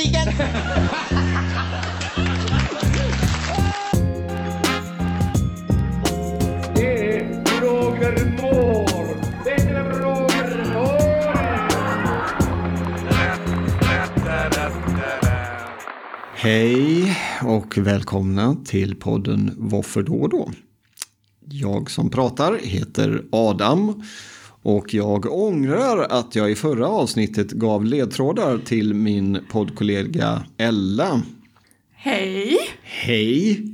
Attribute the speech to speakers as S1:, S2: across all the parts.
S1: Sandviken!
S2: Det är Roger Moore. Det är Roger Moore.
S3: Hej och välkomna till podden Varför då och då? Jag som pratar heter Adam och jag ångrar att jag i förra avsnittet gav ledtrådar till min poddkollega Ella.
S4: Hej!
S3: Hej!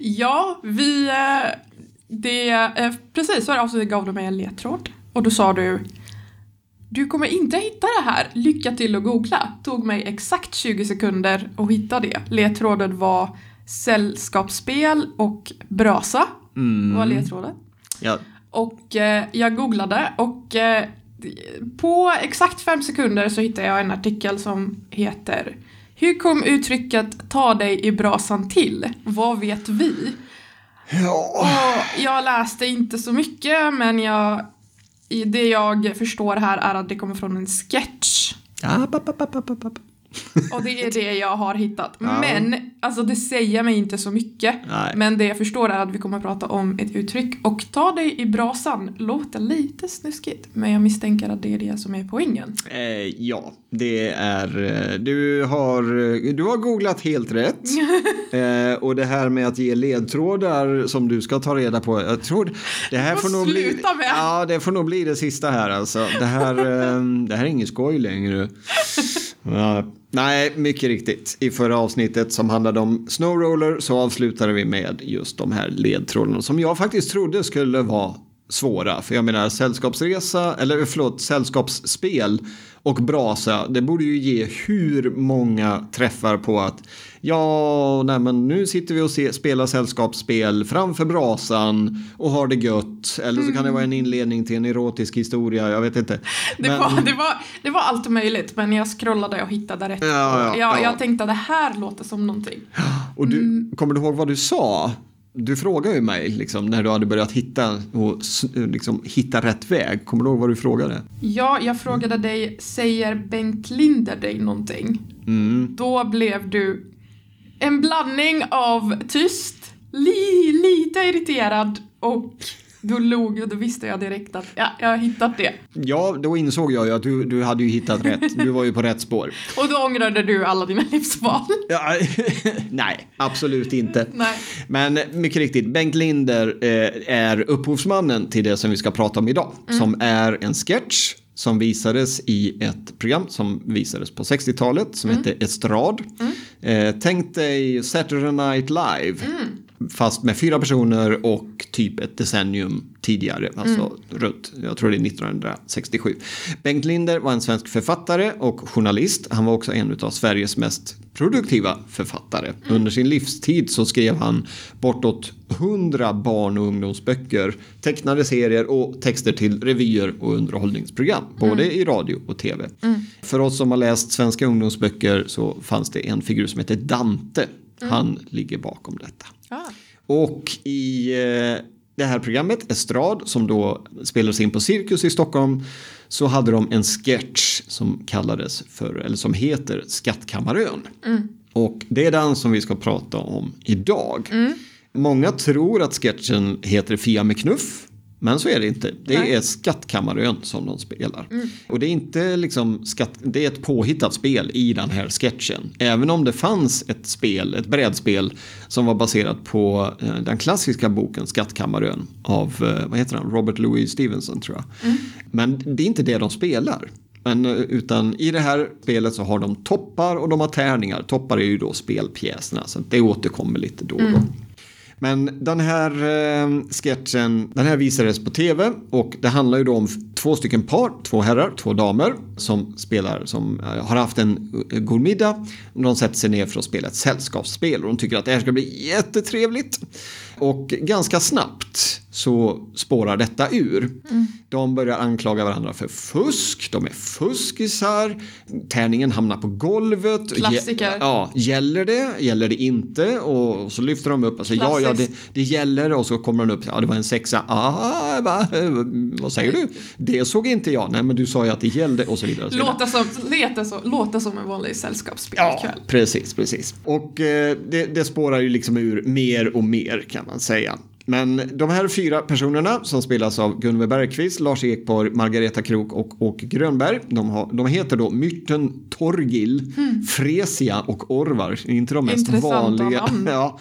S4: Ja, vi... eh, Det, eh, precis förra avsnittet gav du mig en ledtråd. Och då sa du Du kommer inte hitta det här. Lycka till att googla. Tog mig exakt 20 sekunder att hitta det. Ledtråden var sällskapsspel och brasa. Var ledtråden.
S3: Ja,
S4: Och eh, jag googlade och eh, på exakt fem sekunder så hittade jag en artikel som heter Hur kom uttrycket ta dig i brasan till? Vad vet vi?
S3: ja.
S4: Och jag läste inte så mycket men jag, det jag förstår här är att det kommer från en sketch.
S3: ja papp, papp, papp.
S4: Och det är det jag har hittat.
S3: Ja.
S4: Men, alltså det säger mig inte så mycket.
S3: Nej.
S4: Men det jag förstår är att vi kommer att prata om ett uttryck. Och ta dig i brasan låter lite snuskigt. Men jag misstänker att det är det som är poängen.
S3: Eh, ja, det är... eh, Du har, eh, du har googlat helt rätt. eh, och det här med att ge ledtrådar som du ska ta reda på. Jag tror det här
S4: får
S3: får nog bli...
S4: med.
S3: Ja, det får nog bli det sista här alltså. Det här, eh, det här är ingen skoj längre. Ja, nej, mycket riktigt. I förra avsnittet som handlade om snowroller så avslutade vi med just de här ledtrådarna som jag faktiskt trodde skulle vara svåra. För jag menar sällskapsresa, eller förlåt, sällskapsspel och brasa, det borde ju ge hur många träffar på att ja, nej men nu sitter vi och se, spelar sällskapsspel framför brasan och har det gött. Eller så kan det vara en inledning till en erotisk historia, jag vet inte.
S4: Det,
S3: Men-
S4: var, det, var, det var allt möjligt men jag scrollade och hittade rätt.
S3: Ja, ja,
S4: Och jag,
S3: ja.
S4: jag tänkte att det här låter som någonting.
S3: Och du,
S4: Mm.
S3: kommer du ihåg vad du sa? Du frågade ju mig liksom, när du hade börjat hitta, och, liksom, hitta rätt väg. Kommer du ihåg vad du frågade?
S4: Ja, jag frågade dig, säger Bengt Linder dig någonting?
S3: Mm.
S4: Då blev du en blandning av tyst, li, lite irriterad och du log och då visste jag direkt att ja, jag har hittat det.
S3: Ja, då insåg jag ju att du, du hade ju hittat rätt. Du var ju på rätt spår.
S4: Och då ångrade du alla dina livsval.
S3: Ja, nej, absolut inte.
S4: Nej.
S3: Men mycket riktigt, Bengt Linder eh, är upphovsmannen till det som vi ska prata om idag. Som är en sketch som visades i ett program som visades på 60-talet som hette Estrad. Eh, tänk dig Saturday Night Live. Fast med fyra personer och typ ett decennium tidigare, alltså runt, jag tror det är 1967. Bengt Linder var en svensk författare och journalist. Han var också en av Sveriges mest produktiva författare. Under sin livstid så skrev han bortåt 100 barn och ungdomsböcker, tecknade serier och texter till revyer och underhållningsprogram, både i radio och tv. För oss som har läst svenska ungdomsböcker så fanns det en figur som heter Dante. Han ligger bakom detta.
S4: Ah.
S3: Och i eh, det här programmet, Estrad, som då spelades in på Cirkus i Stockholm, så hade de en sketch som kallades för, eller som heter Skattkammarön. Och det är den som vi ska prata om idag. Många tror att sketchen heter Fia med knuff. Men så är det inte. Det
S4: Nej.
S3: är Skattkammarön som de spelar. Och det är inte liksom skatt, det är ett påhittat spel i den här sketchen. Även om det fanns ett spel, ett brädspel som var baserat på eh, den klassiska boken Skattkammarön av, eh, vad heter han, Robert Louis Stevenson tror jag. Men det är inte det de spelar. Men, eh, utan i det här spelet så har de toppar och de har tärningar. Toppar är ju då spelpjäserna så det återkommer lite då och då. Men den här eh, sketchen, den här visades på tv och det handlar ju då om två stycken par, två herrar, två damer som spelar, som eh, har haft en eh, god middag. De sätter sig ner för att spela ett sällskapsspel och de tycker att det här ska bli jättetrevligt. Och ganska snabbt så spårar detta ur. De börjar anklaga varandra för fusk, de är fuskisar, tärningen hamnar på golvet.
S4: Klassiker.
S3: Ja, gäller det? Gäller det inte? Och så lyfter de upp och säger ja, ja, det,
S4: Klassiskt.
S3: det gäller och så kommer de upp, ja det var en sexa, ah, va? vad säger du? Det såg inte jag, nej men du sa ju att det gällde och så vidare. Och så vidare.
S4: Låta som, leta så, låta som en vanlig sällskapsspelkväll.
S3: Precis, precis. Och eh, det, det spårar ju liksom ur mer och mer kan man säga. Men de här fyra personerna som spelas av Gunve Bergqvist, Lars Ekborg, Margareta Krok och Åke Grönberg. De, har, de heter då Myrten Torgil, Fresia och Orvar. Inte de mest.
S4: Intressanta
S3: vanliga.
S4: namn.
S3: Ja,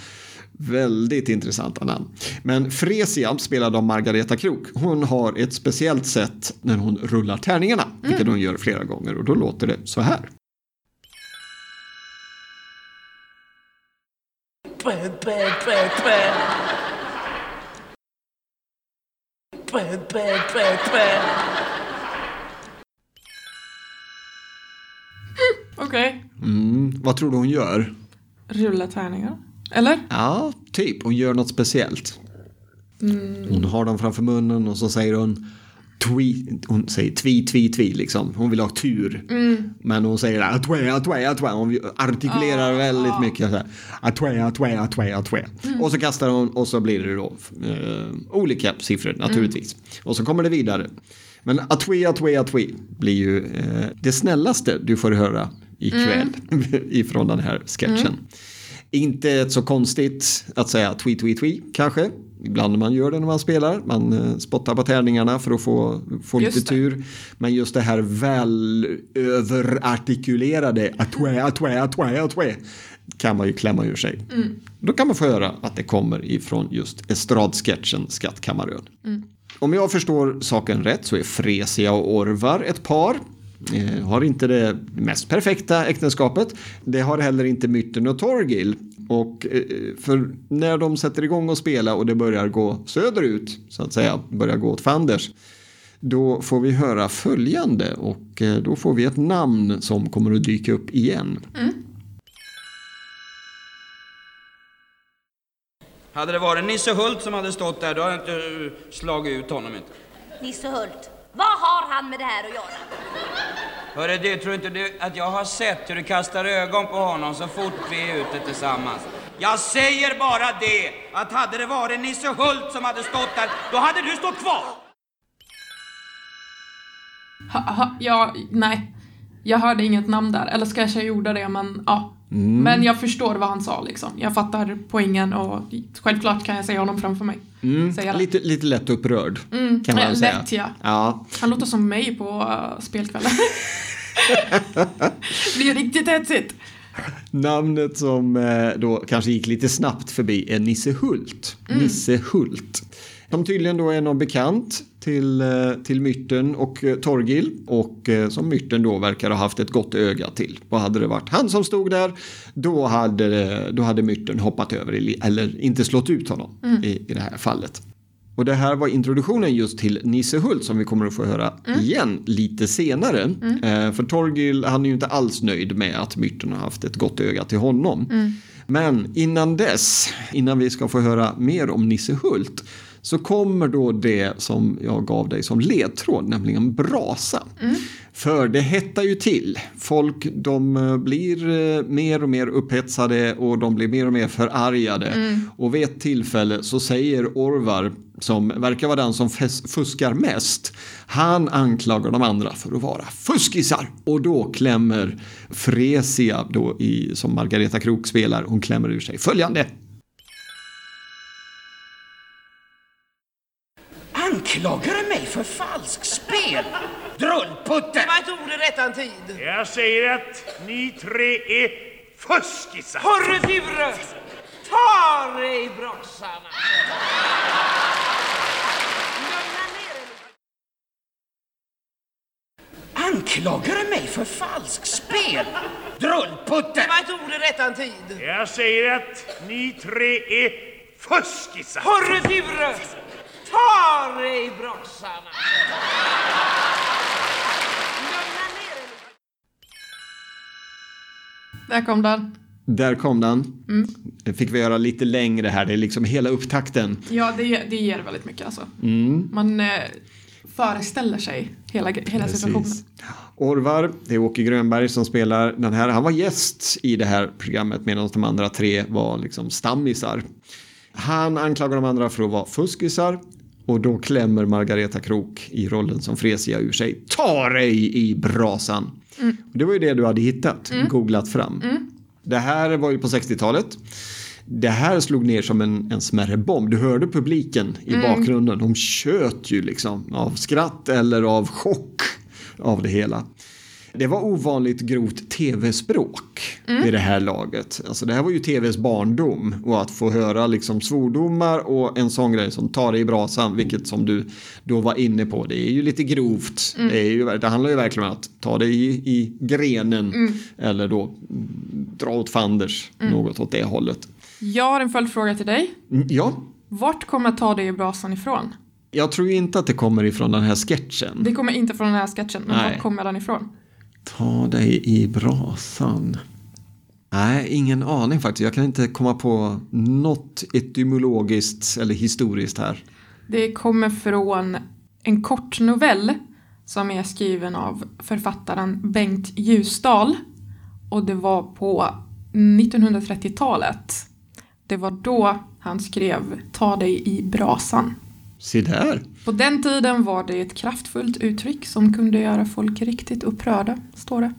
S3: väldigt intressanta namn. Men Fresia spelad av Margareta Krok. Hon har ett speciellt sätt när hon rullar tärningarna. Vilket hon gör flera gånger och då låter det så här.
S1: Bä, bä, bä, Bä, bä, bä, bä.
S4: Okej.
S3: Mm, vad tror du hon gör?
S4: Rulla tärningar. Eller?
S3: Ja, typ. Hon gör något speciellt. Hon har dem framför munnen och så säger hon twi, hon säger tvi, tvi, tvi liksom. Hon vill ha tur. Men hon säger atwe, atwe, atwe. Hon artikulerar väldigt mycket så här. Atwe, atwe, atwe, atwe. Och så kastar hon och så blir det då eh, olika siffror naturligtvis. Och så kommer det vidare. Men atwe, atwe, atwe blir ju eh, det snällaste du får höra ikväll ifrån den här sketchen. Inte ett så konstigt att säga tweet, tweet, tweet kanske. Ibland man gör det när man spelar. Man eh, spottar på tärningarna för att få, få lite
S4: det.
S3: tur. Men just det här väl överartikulerade atwe, atwe, atwe, atwe kan man ju klämma ur sig. Då kan man få höra att det kommer ifrån just estradsketchen Skattkammarön. Om jag förstår saken rätt så är Fresia och Orvar ett par. Eh, har inte det mest perfekta äktenskapet. Det har heller inte Myrten och Torgil. Och eh, för när de sätter igång och spela och det börjar gå söderut, så att säga, börjar gå åt fanders. Då får vi höra följande och eh, då får vi ett namn som kommer att dyka upp igen.
S5: Hade det varit Nisse Hult som hade stått där, då hade jag inte slagit ut honom inte.
S6: Nisse Hult, vad har han med det här att göra?
S5: Hörru du, tror inte du att jag har sett hur du kastar ögon på honom så fort vi är ute tillsammans? Jag säger bara det, att hade det varit Nisse Hult som hade stått där, då hade du stått kvar!
S4: Ha, ha, ja, nej. Jag hörde inget namn där. Eller kanske jag gjorde det, men ja. Men jag förstår vad han sa liksom. Jag fattar poängen och självklart kan jag se honom framför mig. Säga det.
S3: Lite, lite lätt upprörd kan man väl säga.
S4: lätt, ja.
S3: ja.
S4: Han låter som mig på uh, spelkvällen. blir riktigt hetsigt.
S3: Namnet som eh, då kanske gick lite snabbt förbi är Nisse Hult. Nisse Hult. Som tydligen då är någon bekant till, eh, till Myrten och eh, Torgil och eh, som Myrten då verkar ha haft ett gott öga till. Och hade det varit han som stod där då hade, då hade Myrten hoppat över eller inte slått ut honom i, i det här fallet. Och det här var introduktionen just till Nisse Hult som vi kommer att få höra igen lite senare. Eh, för Torgil han är ju inte alls nöjd med att Myrten har haft ett gott öga till honom. Men innan dess, innan vi ska få höra mer om Nisse Hult så kommer då det som jag gav dig som ledtråd, nämligen brasa. För det hettar ju till. Folk de eh, blir eh, mer och mer upphetsade och de blir mer och mer förargade. Och vid ett tillfälle så säger Orvar, som verkar vara den som fuskar mest, han anklagar de andra för att vara fuskisar. Och då klämmer Fresia, då i, som Margareta Krok spelar, hon klämmer ur sig följande.
S5: Anklagar du mig för falsk spel? Drullputte!
S1: Vad tog det rättan tid?
S2: Jag säger att ni tre är fuskisar.
S1: Hörru Fure! Ta dig i
S6: er lite.
S5: Anklagar du mig för falsk spel? Drullputte!
S1: Vad tog det rättan tid?
S2: Jag säger att ni tre är fuskisar.
S1: Hörru Fure! Ta dig
S6: lite.
S4: Där kom den.
S3: Där kom den.
S4: Mm.
S3: Det fick vi göra lite längre här. Det är liksom hela upptakten.
S4: Ja, det, det ger väldigt mycket alltså.
S3: Mm.
S4: Man eh, föreställer sig hela, hela situationen.
S3: Orvar, det är Åke Grönberg som spelar den här. Han var gäst i det här programmet medan de andra tre var liksom stammisar. Han anklagar de andra för att vara fuskisar och då klämmer Margareta Krok i rollen som Fresia ur sig. Ta dig i brasan! Och Det var ju det du hade hittat, googlat fram. Det här var ju på 60-talet. Det här slog ner som en, en smärre bomb. Du hörde publiken i bakgrunden. De tjöt ju liksom av skratt eller av chock av det hela. Det var ovanligt grovt tv-språk vid det här laget. Alltså det här var ju tvs barndom och att få höra liksom svordomar och en sån grej som tar dig i brasan, vilket som du då var inne på, det är ju lite grovt. Det, är ju, det handlar ju verkligen om att ta dig i, i grenen eller då mm, dra åt fanders, något åt det hållet.
S4: Jag har en följdfråga till dig.
S3: Mm, Ja,
S4: Vart kommer ta dig i brasan ifrån?
S3: jag tror inte att det kommer ifrån den här sketchen.
S4: Det kommer inte från den här sketchen, men
S3: Nej.
S4: vart kommer den ifrån?
S3: Ta dig i brasan. Nej, ingen aning faktiskt. Jag kan inte komma på något etymologiskt eller historiskt här.
S4: Det kommer från en kort novell som är skriven av författaren Bengt Ljusdal. Och det var på 1930-talet. Det var då han skrev Ta dig i brasan.
S3: Se där.
S4: På den tiden var det ett kraftfullt uttryck som kunde göra folk riktigt upprörda, står det.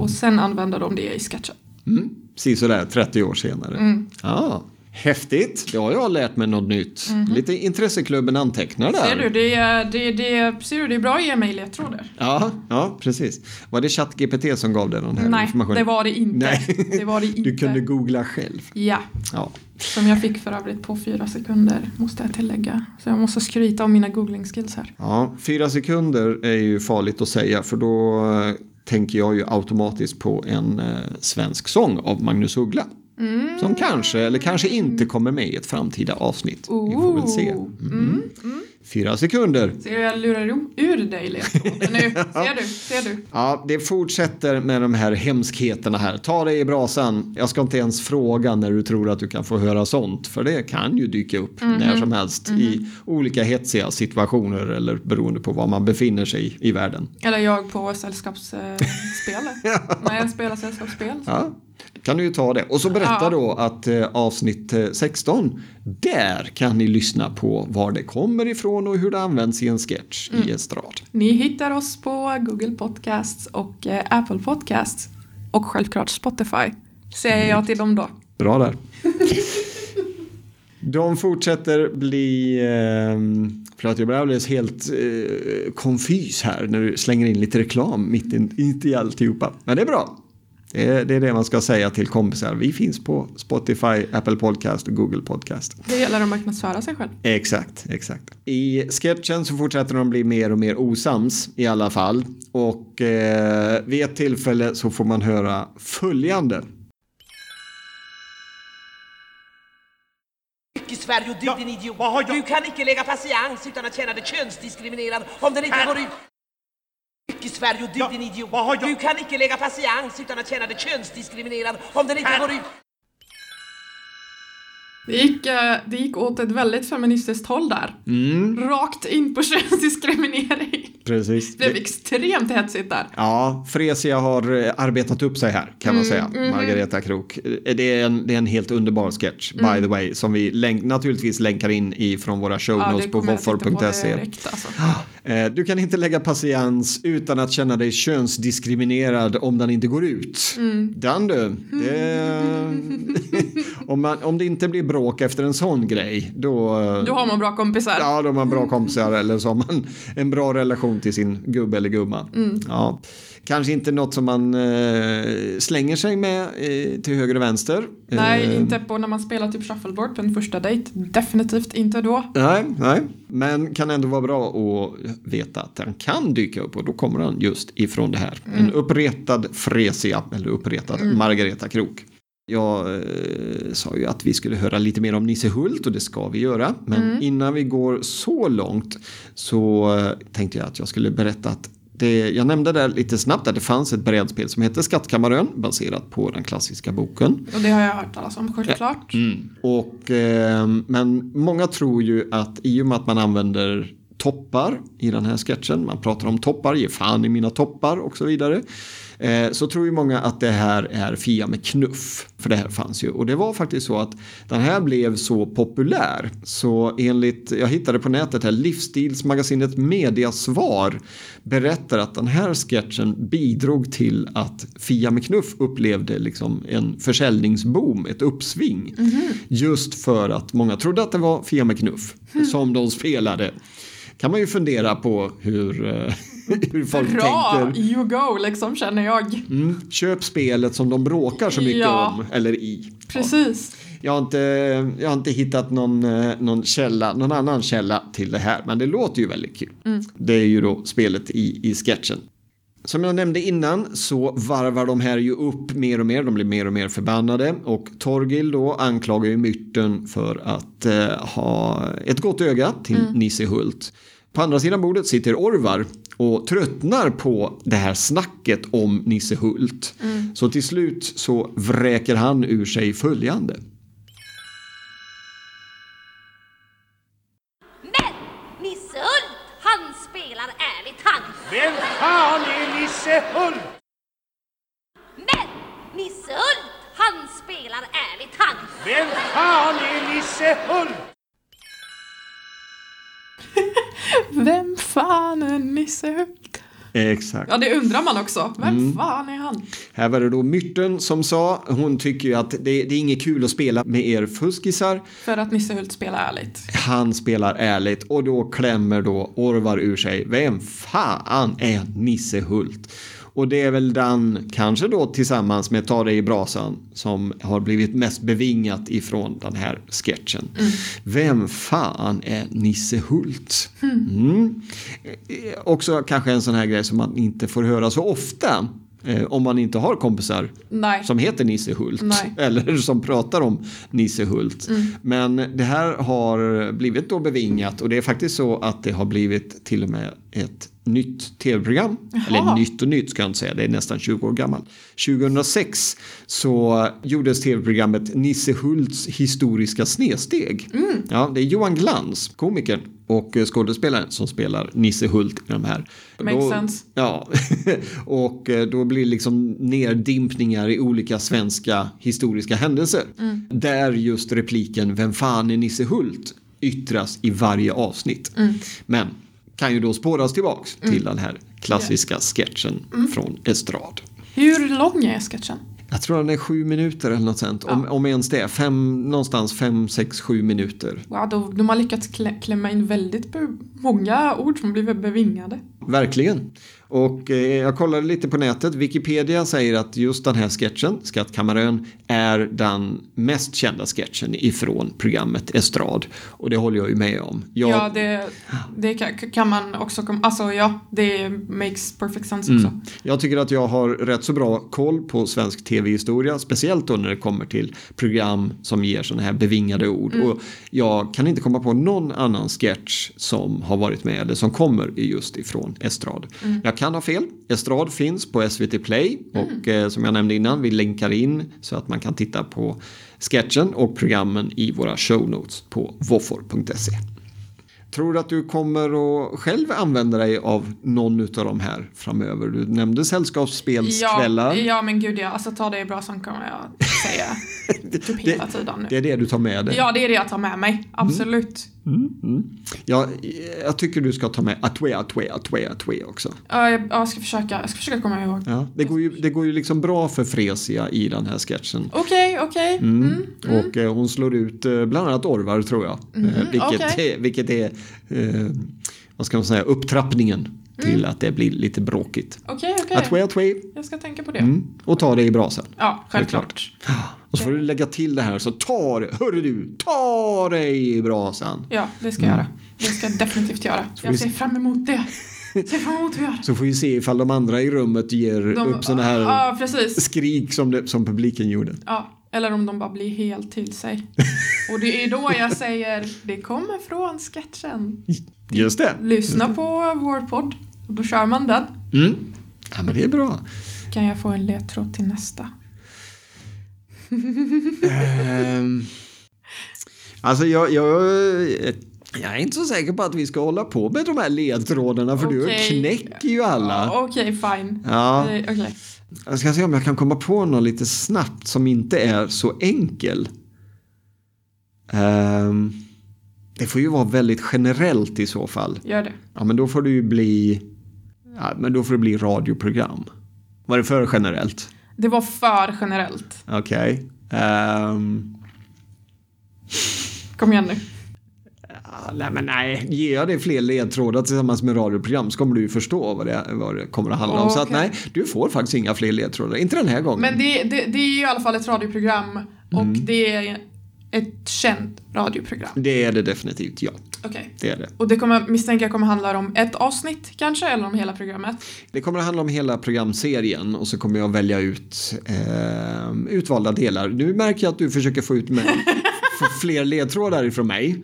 S4: Och sen använde de det i sketchen.
S3: Mm. Se sådär 30 år senare.
S4: Mm.
S3: Ja, häftigt. Då har jag lärt mig något nytt. Lite intresseklubben antecknar där.
S4: Ser du, det, är- det, det, ser du, det är bra att ge mig ledtrådar.
S3: Ja, ja, precis. Var det ChatGPT som gav dig den här
S4: Nej,
S3: informationen?
S4: det var det inte.
S3: Nej,
S4: Det var det inte.
S3: du kunde googla själv.
S4: Ja,
S3: Ja.
S4: Som jag fick för övrigt på fyra sekunder, måste jag tillägga. Så jag måste skryta om mina googling-skills här.
S3: ja, fyra sekunder är ju farligt att säga för då eh, tänker jag ju automatiskt på en eh, svensk sång av Magnus Uggla.
S4: Mm.
S3: Som kanske, eller kanske inte kommer med i ett framtida avsnitt. Vi får väl se.
S4: Ooh.
S3: Mm. Fyra sekunder.
S4: Ser du, jag lurar ur dig ledtråden nu. Ser du, ser du.
S3: Ja, det fortsätter med de här hemskheterna här. Ta dig i brasan. Jag ska inte ens fråga när du tror att du kan få höra sånt. För det kan ju dyka upp
S4: Mhm.
S3: när som helst i olika hetsiga situationer eller beroende på var man befinner sig i, världen.
S4: Eller jag på sällskapsspel. När jag spelar sällskapsspel.
S3: Ja, kan du ju ta det. Och så berätta
S4: Ja.
S3: då att eh, avsnitt eh, 16, där kan ni lyssna på var det kommer ifrån och hur det används i en sketch
S4: Mm.
S3: i estrad.
S4: Ni hittar oss på Google Podcasts och eh, Apple Podcasts. Och självklart Spotify. Säger jag till dem då.
S3: Bra där. De fortsätter bli... Eh, förlåt, jag blir alldeles helt eh, konfys här när du slänger in lite reklam mitt i, mitt i alltihopa. Men det är bra. Det är, det är det man ska säga till kompisar. Vi finns på Spotify, Apple Podcast och Google Podcast.
S4: Det gäller att marknadsföra sig själv.
S3: Exakt, exakt. I sketchen så fortsätter de bli mer och mer osams i alla fall. Och eh, vid ett tillfälle så får man höra följande.
S1: Sverige och du din idiot. Du kan inte lägga patiens utan att känna dig könsdiskriminerad om den inte går ut. I Sverige och du
S2: Ja,
S1: din idiot.
S2: vad har jag-
S1: Du kan inte lägga patiens utan att känna dig könsdiskriminerad om den inte går ut.
S4: Det gick, eh, det gick åt ett väldigt feministiskt håll där. Rakt in på könsdiskriminering.
S3: Precis.
S4: Det blev extremt hetsigt där.
S3: Ja, Fresia har eh, arbetat upp sig här kan man säga. Margareta Krok. Eh, Det är, en, det är en helt underbar sketch by the way som vi länk, naturligtvis länkar in i från våra show
S4: Ja,
S3: notes
S4: det
S3: på
S4: direkt alltså.
S3: Eh, Du kan inte lägga patiens utan att känna dig könsdiskriminerad om den inte går ut. Den du. Det, om, man, om det inte blir bråk efter en sån grej då...
S4: Då har man bra kompisar.
S3: Ja, de har bra kompisar eller så har man en bra relation till sin gubbe eller gumma.
S4: Mm.
S3: Ja. Kanske inte något som man eh, slänger sig med eh, till höger och vänster.
S4: Nej,
S3: Eh,
S4: inte på när man spelar typ shuffleboard på en första dejt. Definitivt inte då.
S3: Nej, nej, men kan ändå vara bra att veta att den kan dyka upp och då kommer den just ifrån det här.
S4: Mm.
S3: En uppretad Fresia eller uppretad Margareta Krok. Jag eh, sa ju att vi skulle höra lite mer om Nisse Hult och det ska vi göra. Men
S4: Mm.
S3: innan vi går så långt så eh, tänkte jag att jag skulle berätta att det, jag nämnde där lite snabbt att det fanns ett brädspel som hette Skattkammarön baserat på den klassiska boken.
S4: Och det har jag hört talas om, självklart.
S3: Och, eh, men många tror ju att i och med att man använder toppar i den här sketchen, man pratar om toppar, ge fan i mina toppar och så vidare. Eh, så tror ju många att det här är Fia med knuff. För det här fanns ju. Och det var faktiskt så att den här blev så populär. Så enligt, jag hittade på nätet här, livsstilsmagasinet Mediasvar berättar att den här sketchen bidrog till att Fia med knuff upplevde liksom en försäljningsboom, ett uppsving. Just för att många trodde att det var Fia med knuff som de spelade. Kan man ju fundera på hur, eh, hur folk
S4: Bra,
S3: tänker.
S4: you go liksom känner jag.
S3: Mm, köp spelet som de bråkar så mycket
S4: Ja.
S3: om, eller i.
S4: Precis.
S3: Jag har inte, jag har inte hittat någon, eh, någon, källa, någon annan källa till det här, men det låter ju väldigt kul. Det är ju då spelet i, i sketchen. Som jag nämnde innan så varvar de här ju upp mer och mer, de blir mer och mer förbannade och Torgil då anklagar ju Myrten för att eh, ha ett gott öga till Nisse Hult. På andra sidan bordet sitter Orvar och tröttnar på det här snacket om Nisse Hult. Så till slut så vräker han ur sig följande.
S6: Men Nisse Hult, han spelar ärligt han.
S2: Vem fan är Nisse Hult?
S6: Men Nisse Hult, han spelar ärligt han.
S2: Vem fan är Nisse Hult?
S4: Fan är Nisse Hult?
S3: Exakt.
S4: Ja, det undrar man också. Vem fan är han?
S3: Här var det då Myrten som sa, hon tycker ju att det, det är inget kul att spela med er fuskisar.
S4: För att Nisse Hult spelar ärligt.
S3: Han spelar ärligt och då klämmer då Orvar ur sig, vem fan är Nisse Hult? Och det är väl den, kanske då tillsammans med Ta dig i brasan, som har blivit mest bevingat ifrån den här sketchen. Vem fan är Nisse Hult? Mm. Eh, Också kanske en sån här grej som man inte får höra så ofta. Eh, om man inte har kompisar
S4: Nej.
S3: som heter Nisse Hult.
S4: Nej.
S3: Eller som pratar om Nisse Hult. Men det här har blivit då bevingat och det är faktiskt så att det har blivit till och med ett nytt tv-program. Eller nytt och nytt ska jag inte säga, det är nästan 20 år gammalt. 2006 så gjordes tv-programmet Nisse Hults historiska snedsteg. Ja, det är Johan Glans, komikern och skådespelaren som spelar Nisse Hult i de här.
S4: Makes
S3: Då-
S4: sense.
S3: Ja, och eh, då blir det liksom nerdimpningar i olika svenska historiska händelser. Där just repliken Vem fan är Nisse Hult yttras i varje avsnitt. Men kan ju då spåras tillbaks till den här klassiska sketchen från Estrad.
S4: Hur lång är sketchen?
S3: Jag tror den är sju minuter eller något sånt. Om, om ens det. Fem, någonstans fem, sex, sju minuter.
S4: Wow, de, de har lyckats klä, klämma in väldigt många ord som blir bevingade.
S3: Verkligen. Och eh, jag kollade lite på nätet. Wikipedia säger att just den här sketchen, Skattkammarön, är den mest kända sketchen ifrån programmet Estrad. Och det håller jag ju med om. Jag,
S4: Ja, det, det kan, man också komma... Alltså ja, det makes perfect sense också.
S3: Jag tycker att jag har rätt så bra koll på svensk tv-historia, speciellt då när det kommer till program som ger sådana här bevingade ord. Och jag kan inte komma på någon annan sketch som har varit med eller som kommer just ifrån Estrad. Jag kan ha fel. Estrad finns på SVT Play och eh, som jag nämnde innan, vi länkar in så att man kan titta på sketchen och programmen i våra show notes på våffor.se. Tror du att du kommer att själv använda dig av någon av de här framöver? Du nämnde
S4: Ja,
S3: sällskapsspelskvällar.
S4: ja, men gud ja. Alltså ta det bra som kommer jag säga typ hela tiden nu.
S3: Det är det du tar med dig.
S4: Ja, det är det jag tar med mig. Absolut.
S3: Jag, jag tycker du ska ta med Atwe, Atwe, Atwe, Atwe också.
S4: Ja, jag, jag, ska försöka, jag ska försöka komma ihåg.
S3: Ja, det, går ju, det går ju liksom bra för Fresia i den här sketchen.
S4: Okej, okej. Mm.
S3: Och eh, hon slår ut eh, bland annat Orvar tror jag. Eh, vilket, är, vilket är, eh, vad ska man säga, upptrappningen till att det blir lite bråkigt.
S4: Okej, okej.
S3: Atwe, Atwe.
S4: Jag ska tänka på det.
S3: Mm. Och ta det i brasan.
S4: Ja, självklart.
S3: Och så får du lägga till det här så ta det, hörru du, ta dig i brasan.
S4: Ja, det ska jag göra. Det ska jag definitivt göra. Jag
S3: se-
S4: ser fram emot det. Att.
S3: Så får vi se ifall de andra i rummet ger
S4: De-
S3: upp sådana här
S4: Ja,
S3: skrik som, det, som publiken gjorde.
S4: Ja, eller om de bara blir helt till sig. Och det är då jag säger, det kommer från sketchen.
S3: Just det.
S4: Lyssna på vår podd. Och då kör man den.
S3: Mm. Ja, men det är bra.
S4: Kan jag få en ledtråd till nästa?
S3: Ehm, alltså jag, jag, jag är inte så säker på att vi ska hålla på med de här ledtrådarna för du
S4: Okej.
S3: knäcker ju alla.
S4: Okej, fine.
S3: Ja.
S4: Eh, Okej.
S3: Jag ska se om jag kan komma på något lite snabbt som inte är så enkel. Ehm, det får ju vara väldigt generellt i så fall.
S4: Gör det.
S3: Ja, men då får det ju bli, ja, men då får det bli radioprogram. Var det för generellt?
S4: Det var för generellt.
S3: Okej. Ehm,
S4: Kom igen nu.
S3: ja, nej, men nej, ger jag dig fler ledtrådar tillsammans med radioprogram så kommer du ju förstå vad det, vad det kommer att handla om. Så att
S4: Okej.
S3: nej, du får faktiskt inga fler ledtrådar. Inte den här gången.
S4: Men det, det, det är ju i alla fall ett radioprogram och
S3: Mm.
S4: det är ett känt radioprogram.
S3: Det är det definitivt, ja.
S4: Okej.
S3: Det är det.
S4: Och det kommer, misstänker jag kommer handla om ett avsnitt kanske, eller om hela programmet.
S3: Det kommer att handla om hela programserien och så kommer jag välja ut eh, utvalda delar. Nu märker jag att du försöker få ut med, få fler ledtrådar ifrån mig.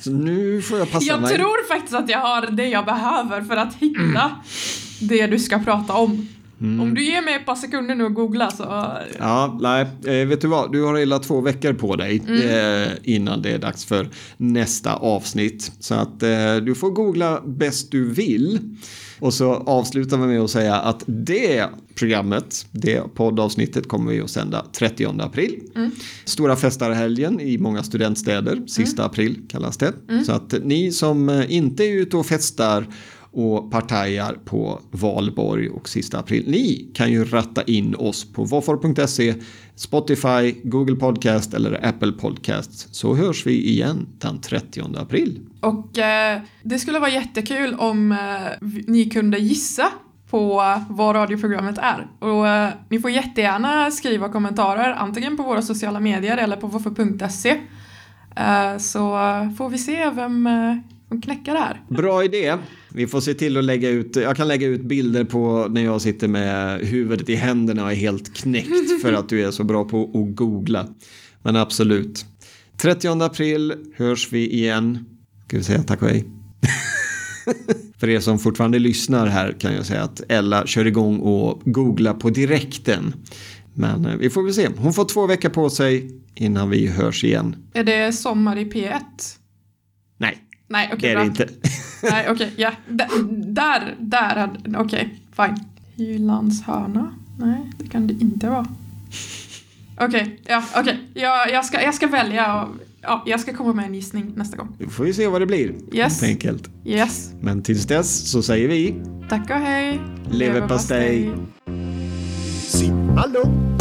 S3: Så nu får jag passa
S4: Jag
S3: mig.
S4: tror faktiskt att jag har det jag behöver för att hitta det du ska prata om.
S3: Mm.
S4: Om du ger mig ett par sekunder nu att googla så...
S3: Ja, nej, eh, vet du vad? Du har hela två veckor på dig eh, innan det är dags för nästa avsnitt. Så att eh, du får googla bäst du vill. Och så avslutar vi med att säga att det programmet, det poddavsnittet kommer vi att sända 30 april. Stora festarhelgen i många studentstäder, sista april kallas det. Så att ni som inte är ute och festar och partajar på valborg och sista april. Ni kan ju ratta in oss på våffor.se, Spotify, Google Podcast eller Apple Podcast så hörs vi igen den 30 april.
S4: Och eh, det skulle vara jättekul om eh, ni kunde gissa på vad radioprogrammet är. Och eh, ni får jättegärna skriva kommentarer antingen på våra sociala medier eller på våffor.se. Eh, så får vi se vem eh, som knäcker det här.
S3: Bra idé. Vi får se till att lägga ut, jag kan lägga ut bilder på när jag sitter med huvudet i händerna och är helt knäckt för att du är så bra på att googla. Men absolut. 30 april hörs vi igen. Ska vi säga tack och hej? För er som fortfarande lyssnar här kan jag säga att Ella kör igång och googlar på direkten. Men eh, vi får väl se. Hon får två veckor på sig innan vi hörs igen.
S4: Är det Sommar i P1?
S3: Nej,
S4: Nej, okej,
S3: det är
S4: bra.
S3: det inte.
S4: Nej, okej, ja. D- där, där, hade- okej, fine. Hylands hörna? Nej, det kan det inte vara. Okej, ja, okej. Jag, jag, ska, jag ska välja och ja, jag ska komma med en gissning nästa gång.
S3: Då får vi se vad det blir.
S4: Yes.
S3: Helt enkelt.
S4: Yes.
S3: Men tills dess så säger vi
S4: Tack och hej.
S3: Leverpastej.
S2: Simma lugnt.